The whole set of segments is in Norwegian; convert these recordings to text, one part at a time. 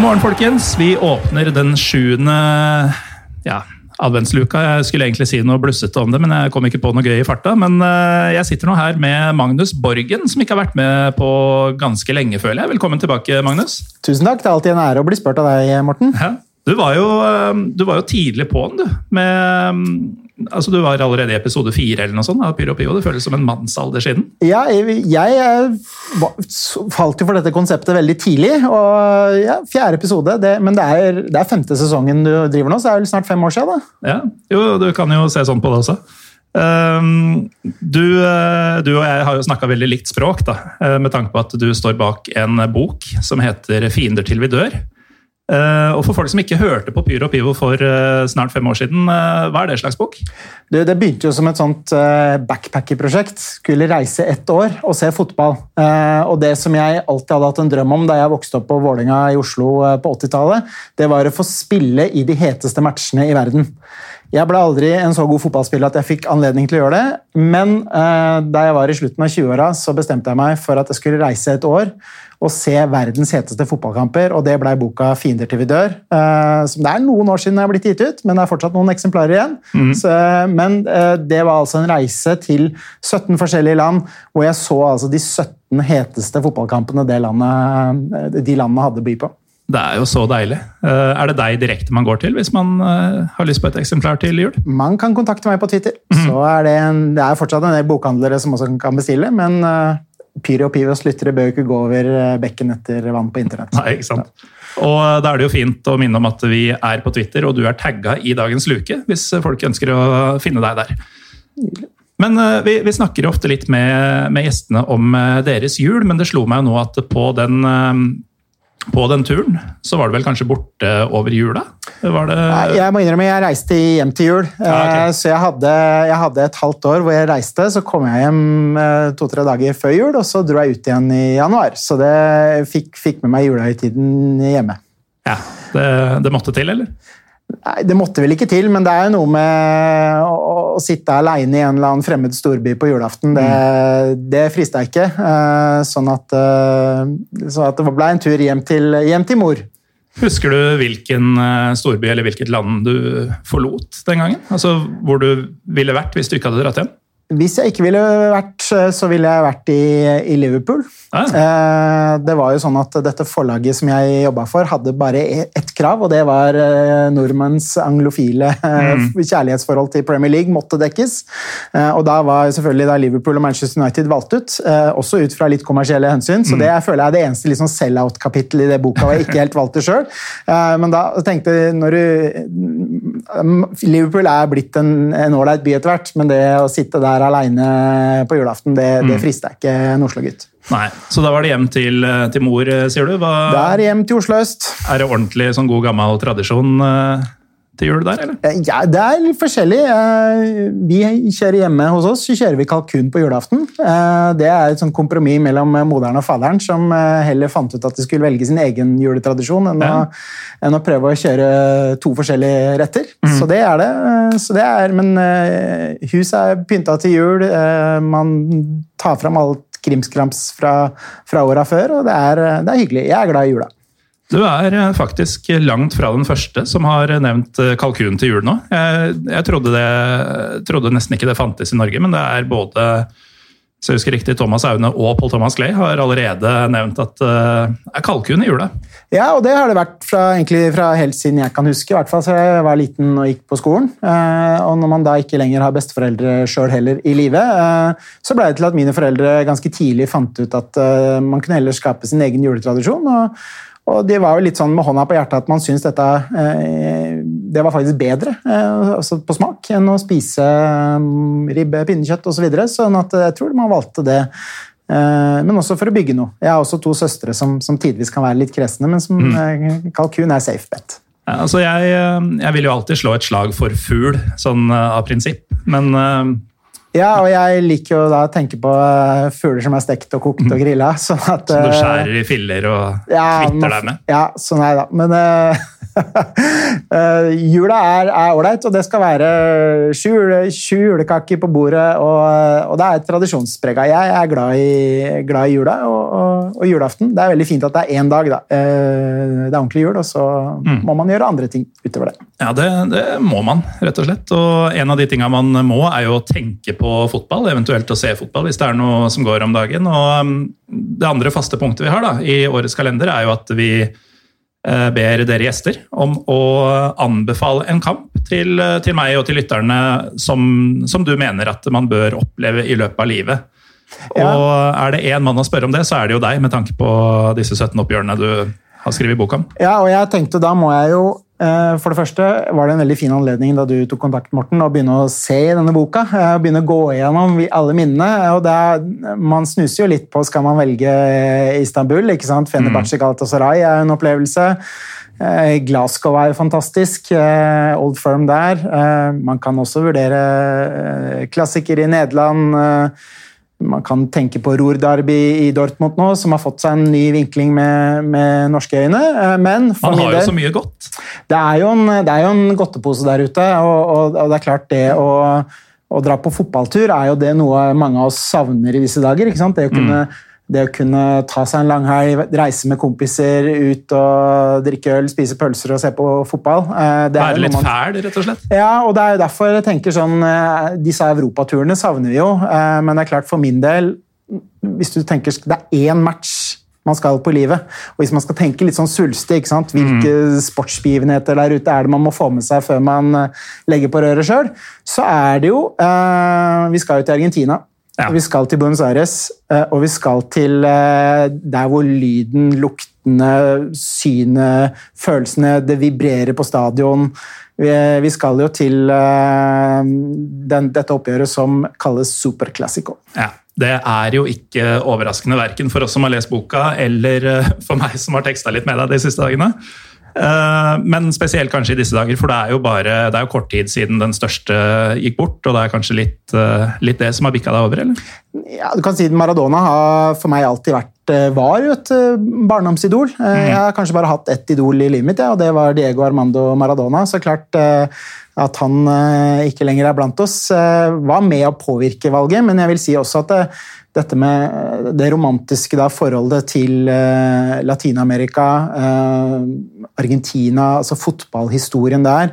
God morgen, folkens. Vi åpner den sjuende ja, adventsluka. Jeg skulle egentlig si noe blussete om det, men jeg kom ikke på noe gøy i farta. Men eh, jeg sitter nå her med Magnus Borgen, som ikke har vært med på ganske lenge, føler jeg. Velkommen tilbake, Magnus. Tusen takk. Det er alltid en ære å bli spurt av deg, Morten. Ja. Du, var jo, eh, du var jo tidlig på'n, du. Med, altså, du var allerede i episode fire eller noe sånt av Pyro Pio. Det føles som en mannsalder siden. Ja, jeg, jeg eh, falt jo for dette konseptet veldig tidlig. og ja, Fjerde episode. Det, men det er, det er femte sesongen du driver nå, så det er vel snart fem år siden. da. Ja, jo, du kan jo se sånn på det også. Um, du, eh, du og jeg har jo snakka veldig likt språk, da, eh, med tanke på at du står bak en bok som heter 'Fiender til vi dør'. Eh, og For folk som ikke hørte på Pyro og Pivo for eh, snart fem år siden, eh, hva er det slags bok? Det, det begynte jo som et sånt backpacker-prosjekt. Skulle reise ett år og se fotball. Og det som jeg alltid hadde hatt en drøm om da jeg vokste opp på Vålinga i Oslo på 80-tallet, det var å få spille i de heteste matchene i verden. Jeg ble aldri en så god fotballspiller at jeg fikk anledning til å gjøre det, men da jeg var i slutten av 20-åra, så bestemte jeg meg for at jeg skulle reise et år og se verdens heteste fotballkamper, og det ble boka 'Fiender til vi dør'. eh, som Det er noen år siden den er blitt gitt ut, men det er fortsatt noen eksemplarer igjen. Så, men eh, det var altså en reise til 17 forskjellige land, hvor jeg så altså de 17 heteste fotballkampene det landet, de landene hadde å by på. Det er jo så deilig. Eh, er det deg direkte man går til hvis man eh, har lyst på et eksemplar til jul? Man kan kontakte meg på Twitter. Så er det, en, det er fortsatt en del bokhandlere som også kan bestille, men Pyro og Pivos lyttere bør jo ikke gå over eh, bekken etter vann på internett. Nei, ikke sant? Og da er det jo fint å minne om at vi er på Twitter, og du er tagga i dagens luke, hvis folk ønsker å finne deg der. Men eh, vi, vi snakker ofte litt med, med gjestene om eh, deres jul, men det slo meg jo nå at på den, eh, på den turen så var du vel kanskje borte over jula? Var det Nei, Jeg må innrømme, jeg reiste hjem til jul. Ja, ok. Eh, Så jeg hadde, jeg hadde et halvt år hvor jeg reiste. Så kom jeg hjem eh, to-tre dager før jul, og så dro jeg ut igjen i januar. Så det fikk, fikk med meg julehøytiden hjemme. Ja, det, det måtte til, eller? Nei, Det måtte vel ikke til, men det er jo noe med å, å sitte aleine i en eller annen fremmed storby på julaften. Det, det frista ikke. Eh, Sånn at, sånn at det ble en tur hjem til, hjem til mor. Husker du hvilken eh, storby eller hvilket land du forlot den gangen? Altså Hvor du ville vært hvis du ikke hadde dratt hjem? Hvis jeg ikke ville vært, så ville jeg vært i, i Liverpool. Ja. Eh, Det var jo sånn at Dette forlaget som jeg jobba for, hadde bare e- ett krav, og det var eh, nordmenns anglofile eh, kjærlighetsforhold til Premier League måtte dekkes. Eh, Og Da var selvfølgelig da Liverpool og Manchester United valgt ut, eh, også ut fra litt kommersielle hensyn. Så det jeg føler jeg er det eneste liksom sell-out-kapittelet i det boka, og jeg ikke helt valgte sjøl. Men da tenkte når du Um, Liverpool er blitt en en ålreit by etter hvert, men det å sitte der aleine på julaften, det, det frister ikke en Oslo-gutt. Nei, Så da var det hjem til, eh, til mor, eh, sier du? Hva, Det er hjem til Oslo øst. Er det ordentlig sånn god gammel tradisjon eh, gjør jul der, eller? Eh, Ja, det er litt forskjellig. Eh, Vi kjører hjemme hos oss, så kjører vi kalkun på julaften. Eh, Det er et sånt kompromiss mellom moderen og faderen, som heller fant ut at de skulle velge sin egen juletradisjon enn, Ja. å, enn å prøve å kjøre to forskjellige retter. Så det er det. Så det er, men huset er pynta til jul. Man tar fram alt krimskrams fra, fra åra før, og det er, det er hyggelig. Jeg er glad i jula. Du er eh, faktisk langt fra den første som har nevnt eh, kalkun til jul nå. Jeg, jeg trodde, det, trodde nesten ikke det fantes i Norge, men det er både så jeg husker riktig, Thomas Aune og Paul Thomas Clay har allerede nevnt at det er kalkun i jula. Ja, og det har det vært fra, egentlig fra helt siden jeg kan huske, i hvert fall så jeg var liten og gikk på skolen. Uh, og når man da ikke lenger har besteforeldre sjøl heller i live, uh, så ble det til at mine foreldre ganske tidlig fant ut at eh, man kunne heller skape sin egen juletradisjon. og og det var jo litt sånn med hånda på hjertet at man syns dette eh, det var faktisk bedre eh, altså på smak enn å spise mm, ribbe, pinnekjøtt osv. Så videre. sånn at jeg tror man valgte det. Eh, men også for å bygge noe. Jeg har også to søstre som, som tidvis kan være litt kresne, men som mm. kalkun er safe bet. Ja, Altså jeg, eh, jeg vil jo alltid slå et slag for fugl, sånn eh, av prinsipp. Men eh, Ja, og jeg liker jo da å tenke på eh, fugler som er stekt og kokt og grilla. Sånn at, som du eh, skjærer i filler og ja, kvitter deg med. Ja, så nei da. Men, eh, jula er ålreit, og det skal være sju, julekaker på bordet. Og, og, det er tradisjonsprega. Jeg er glad i, glad i jula og, og, og, julaften. Det er veldig fint at det er én dag. Da. Uh, det er ordentlig jul, og så mm. må man gjøre andre ting utover det. Ja, det, det, må man, rett og slett. Og en av de tinga man må, er jo å tenke på fotball, eventuelt å se fotball hvis det er noe som går om dagen. Og um, det andre faste punktet vi har da, i årets kalender, er jo at vi Eh, ber dere gjester om å anbefale en kamp til, til meg og til lytterne som, som, du mener at man bør oppleve i løpet av livet. Ja. Og Er det én mann å spørre om det, så er det jo deg, med tanke på disse 17 oppgjørene du har skrevet bok om. Ja, og jeg tenkte da må jeg jo Eh, for det første var det en veldig fin anledning da du tok kontakt, Morten, å begynne å se i denne boka. Eh, begynne å gå igjennom alle minnene. og er, Man snuser jo litt på skal man velge Istanbul. ikke sant? Fenerbahçe mm. Galatasaray er en opplevelse. Eh, Glasgow er jo fantastisk. Old Firm der. Man kan også vurdere klassikere i Nederland. Man kan tenke på Ruhr Derby i Dortmund nå, som har fått seg en ny vinkling med, med norske øyne. Eh, men for Man har jo så mye godt. Det er jo en, det er jo en godtepose der ute, og, og, og, det er klart det å, å dra på fotballtur er jo det noe mange av oss savner i disse dager. ikke sant? Det å kunne mm det å kunne ta seg en lang helg, reise med kompiser, ut og drikke øl, spise pølser og se på fotball eh, Være litt man... fæl, rett og slett? Ja, og det er jo derfor jeg tenker sånn eh, Disse europaturene savner vi jo, eh, men det er klart for min del Hvis du tenker det er én match man skal på livet. Og hvis man skal tenke litt sånn svulstig, hvilke mm. sportsbegivenheter der ute er det man må få med seg før man legger på røret sjøl, så er det jo eh, Vi skal jo til Argentina. Ja. Vi skal til Buenos Aires, eh, og vi skal til eh, der hvor lyden, luktene, synet, følelsene Det vibrerer på stadion. Vi skal jo til eh, den, dette oppgjøret som kalles Super Classico. Ja. Det er jo ikke overraskende verken for oss som har lest boka, eller for meg som har teksta litt med deg de siste dagene. Eh, men spesielt kanskje i disse dager, for det er jo bare, det er jo kort tid siden den største gikk bort. Og det er kanskje litt, eh, litt det som har bikka deg over, eller? Ja, du kan si Maradona har for meg alltid vært eh, var jo et barndomsidol. Mm. Jeg har kanskje bare hatt ett idol i livet mitt, ja, og det var Diego Armando Maradona. Så klart at han ikke lenger er blant oss, var med å påvirke valget, men jeg vil si også at det, dette med det romantiske da, forholdet til Latin-Amerika, Argentina, altså fotballhistorien der.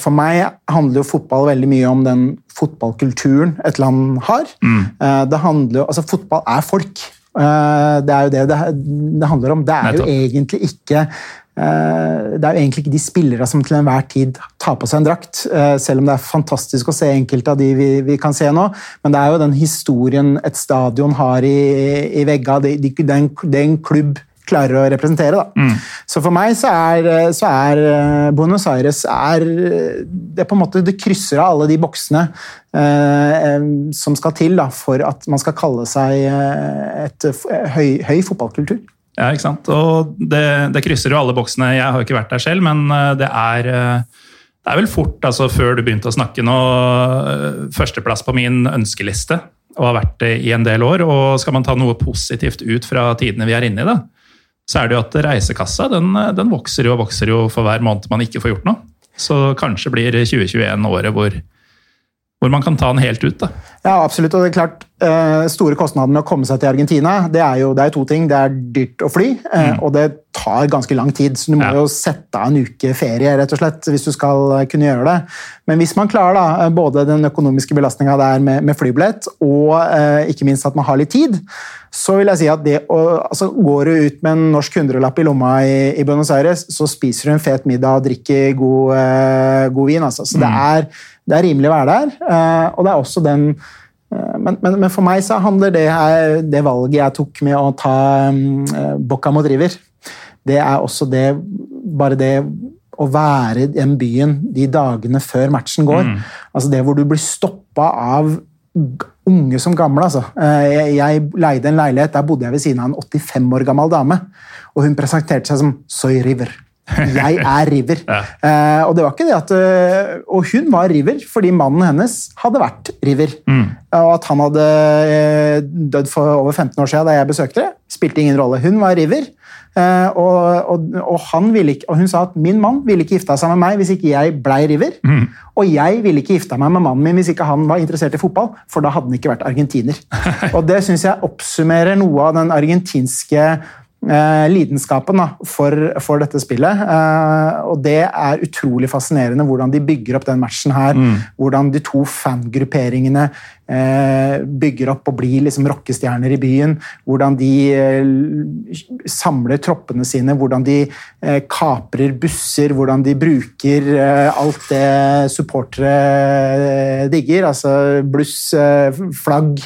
For meg handler jo fotball veldig mye om den fotballkulturen et land har. Mm. det handler jo, altså Fotball er folk. Det er jo det det, handler om. Det er jo egentlig ikke Eh, det er jo egentlig ikke de spillere som til enhver tid tar på seg en drakt, eh, selv om det er fantastisk å se enkelte av de vi, vi kan se nå. Men det er jo den historien et stadion har i, i veggene, det, er en den klubb klarer å representere. Da. Mm. Så for meg så er, så er, eh, Buenos Aires er, det på en måte det krysser av alle de boksene eh, som skal til da, for at man skal kalle seg et høy, høy fotballkultur. Ja, ikke sant. Og det, det, krysser jo alle boksene. Jeg har ikke vært der selv, men eh, det er, eh, det er vel fort, altså før du begynte å snakke nå, eh, førsteplass på min ønskeliste. Og har vært det i en del år. Og skal man ta noe positivt ut fra tidene vi er inne i, da, så er det jo at reisekassa den, den vokser jo og vokser jo for hver måned man ikke får gjort noe. Så kanskje blir 2021 året hvor hvor man kan ta den helt ut. Da. Ja, absolutt. og det er klart, eh, Store kostnader med å komme seg til Argentina det er jo det er to ting. Det er dyrt å fly, eh, mm. og det tar ganske lang tid. Så du må ja. jo sette av en uke ferie rett og slett, hvis du skal eh, kunne gjøre det. Men hvis man klarer da, både den økonomiske belastninga der med, med flybillett, og eh, ikke minst at man har litt tid, så vil jeg si at det å, altså, Går du ut med en norsk hundrelapp i lomma i, i, Buenos Aires, så spiser du en fet middag og drikker god, eh, god vin. Altså. Så mm. det er det er rimelig å være der. Eh, og det er også den men, men, men, for meg så handler det, her, det valget jeg tok med å ta um, Bocca mot River, det er også det Bare det å være i den byen de dagene før matchen går. Mm. Altså det hvor du blir stoppa av unge som gamle. Altså. Jeg, jeg, leide en leilighet, der bodde jeg ved siden av en 85 år gammel dame. Og hun presenterte seg som Soy River. Jeg er River. Ja. Eh, og det var ikke det at eh, Og hun var River fordi mannen hennes hadde vært River. Mm. Og at han hadde eh, dødd for over 15 år siden da jeg besøkte det, spilte ingen rolle. Hun var River. Eh, og, og, og, han ville ikke, og hun sa at min mann ville ikke gifta seg med meg hvis ikke jeg blei River. Mm. Og jeg ville ikke gifta meg med mannen min hvis ikke han var interessert i fotball, for da hadde han ikke vært argentiner. og det syns jeg oppsummerer noe av den argentinske lidenskapen da, for, for, dette spillet. Eh, og det er utrolig fascinerende hvordan de bygger opp den matchen her. Mm. Hvordan de to fangrupperingene eh, bygger opp og blir liksom rockestjerner i byen. Hvordan de eh, samler troppene sine, hvordan de eh, kaprer busser, hvordan de bruker eh, alt det supportere digger. Altså bluss, flagg,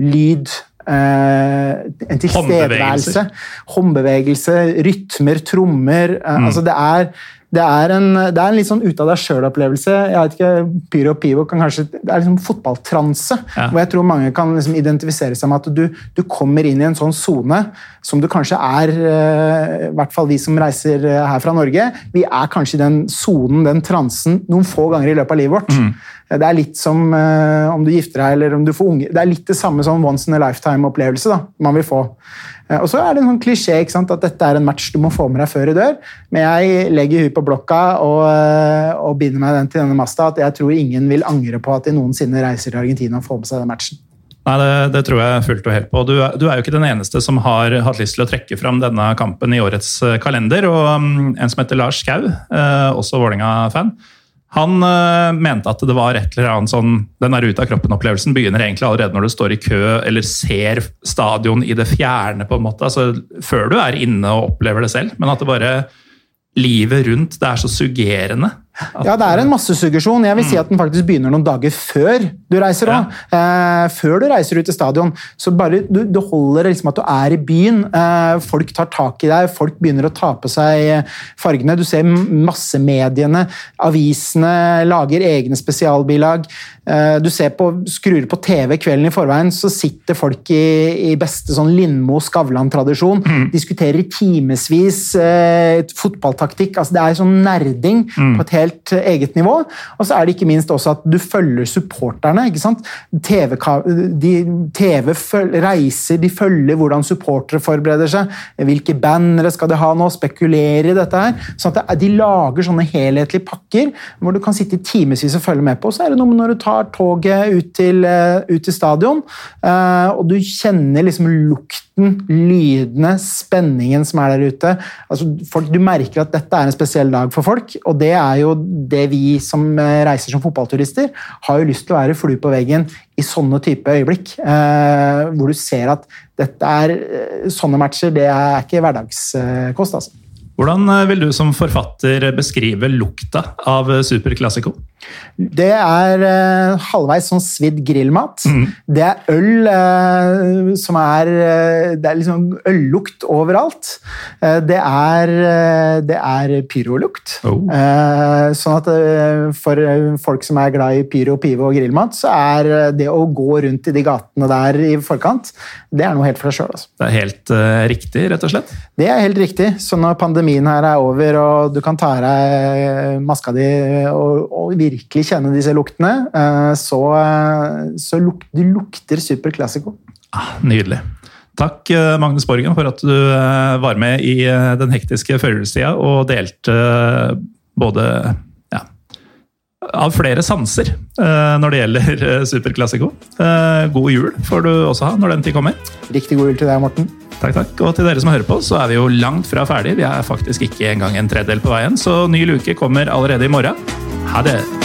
lyd. Uh, en tilstedeværelse. Håndbevegelse, rytmer, trommer. Uh, mm. altså det er det er, en, det er en litt sånn ut av deg sjøl-opplevelse. jeg vet ikke, Pyro og Pivo kan kanskje, Det er liksom fotballtranse, ja. hvor jeg tror mange kan liksom identifisere seg med at du, du kommer inn i en sånn sone som du kanskje er eh, I hvert fall vi som reiser eh, her fra Norge. Vi er kanskje i den sonen, den transen, noen få ganger i løpet av livet vårt. Mm. Det er litt som om du gifter deg eller om du får unge. Det er litt det samme som once in a lifetime-opplevelse man vil få. Uh, og så er det en sånn klisjé ikke sant, at dette er en match du må få med deg før i dør. Men jeg legger huet på blokka og, uh, og binder meg den til denne masta at jeg tror ingen vil angre på at de noensinne reiser til Argentina og får med seg den matchen. Nei, det, det, tror jeg fullt og helt på. Du, du, er jo ikke den eneste som har hatt lyst til å trekke fram denne kampen i årets kalender. og um, En som heter Lars Skau, også Vålerenga-fan, han øh, mente at det var et eller annet sånn Den der ute av kroppen-opplevelsen begynner egentlig allerede når du står i kø eller ser stadion i det fjerne, på en måte. Altså, før du er inne og opplever det selv. Men at det bare Livet rundt, det er så suggerende. Ja, det er en massesuggesjon. Jeg vil si at den faktisk begynner noen dager før du reiser òg. Ja. Eh, før du reiser ut til stadion. Så bare, du, Det holder liksom at du er i byen. Eh, folk tar tak i deg, folk begynner å ta på seg fargene. Du ser massemediene, avisene lager egne spesialbilag. Eh, du ser på, skrur på TV kvelden i forveien, så sitter folk i, i beste sånn Lindmo Skavlan-tradisjon. Mm. Diskuterer i timevis eh, fotballtaktikk. Altså, det er sånn nerding mm. på et helt helt eget nivå. Og så er det ikke minst også at du følger supporterne. ikke sant? TV, de, TV reiser, de følger hvordan supportere forbereder seg. Hvilke bandere skal de ha nå? Spekulere i dette her. sånn at De lager sånne helhetlige pakker hvor du kan sitte i timevis og følge med på. Så er det noe med når du tar toget ut til, eh, ut til stadion, eh, og du kjenner liksom lukten, lydene, spenningen som er der ute. Altså, folk, du merker at dette er en spesiell dag for folk, og det er jo det vi som eh, reiser som fotballturister, har jo lyst til å være flue på veggen i sånne type øyeblikk. Hvor du ser at dette er sånne matcher, det er ikke hverdagskost. altså. Hvordan vil du som forfatter beskrive lukta av Super? Det er eh, halvveis sånn svidd grillmat. Mm. Det er øl eh, som er uh, Det er liksom øllukt overalt. det er, det er pyrolukt. Oh. sånn at for folk som er glad i pyro, pive og grillmat, så er det å gå rundt i de gatene der i forkant, det er noe helt for deg sjøl. Altså. Det er helt riktig, rett og slett? Det er helt riktig. Så når pandemien her er over, og du kan ta av deg maska di og, og virkelig kjenne disse luktene, eh, så, så luk, du lukter Super Classico. Ah, nydelig. Takk, eh, Magnus Borgen, for at du eh, var med i den hektiske førjulstida og delte både ja, av flere sanser når det gjelder Super Classico. God jul får du også ha når den tid kommer. Riktig god jul til deg, Morten. Takk, takk. Og til dere som hører på, så er vi jo langt fra ferdig. Vi er faktisk ikke engang en tredjedel på veien, så ny luke kommer allerede i morgen. Ha det!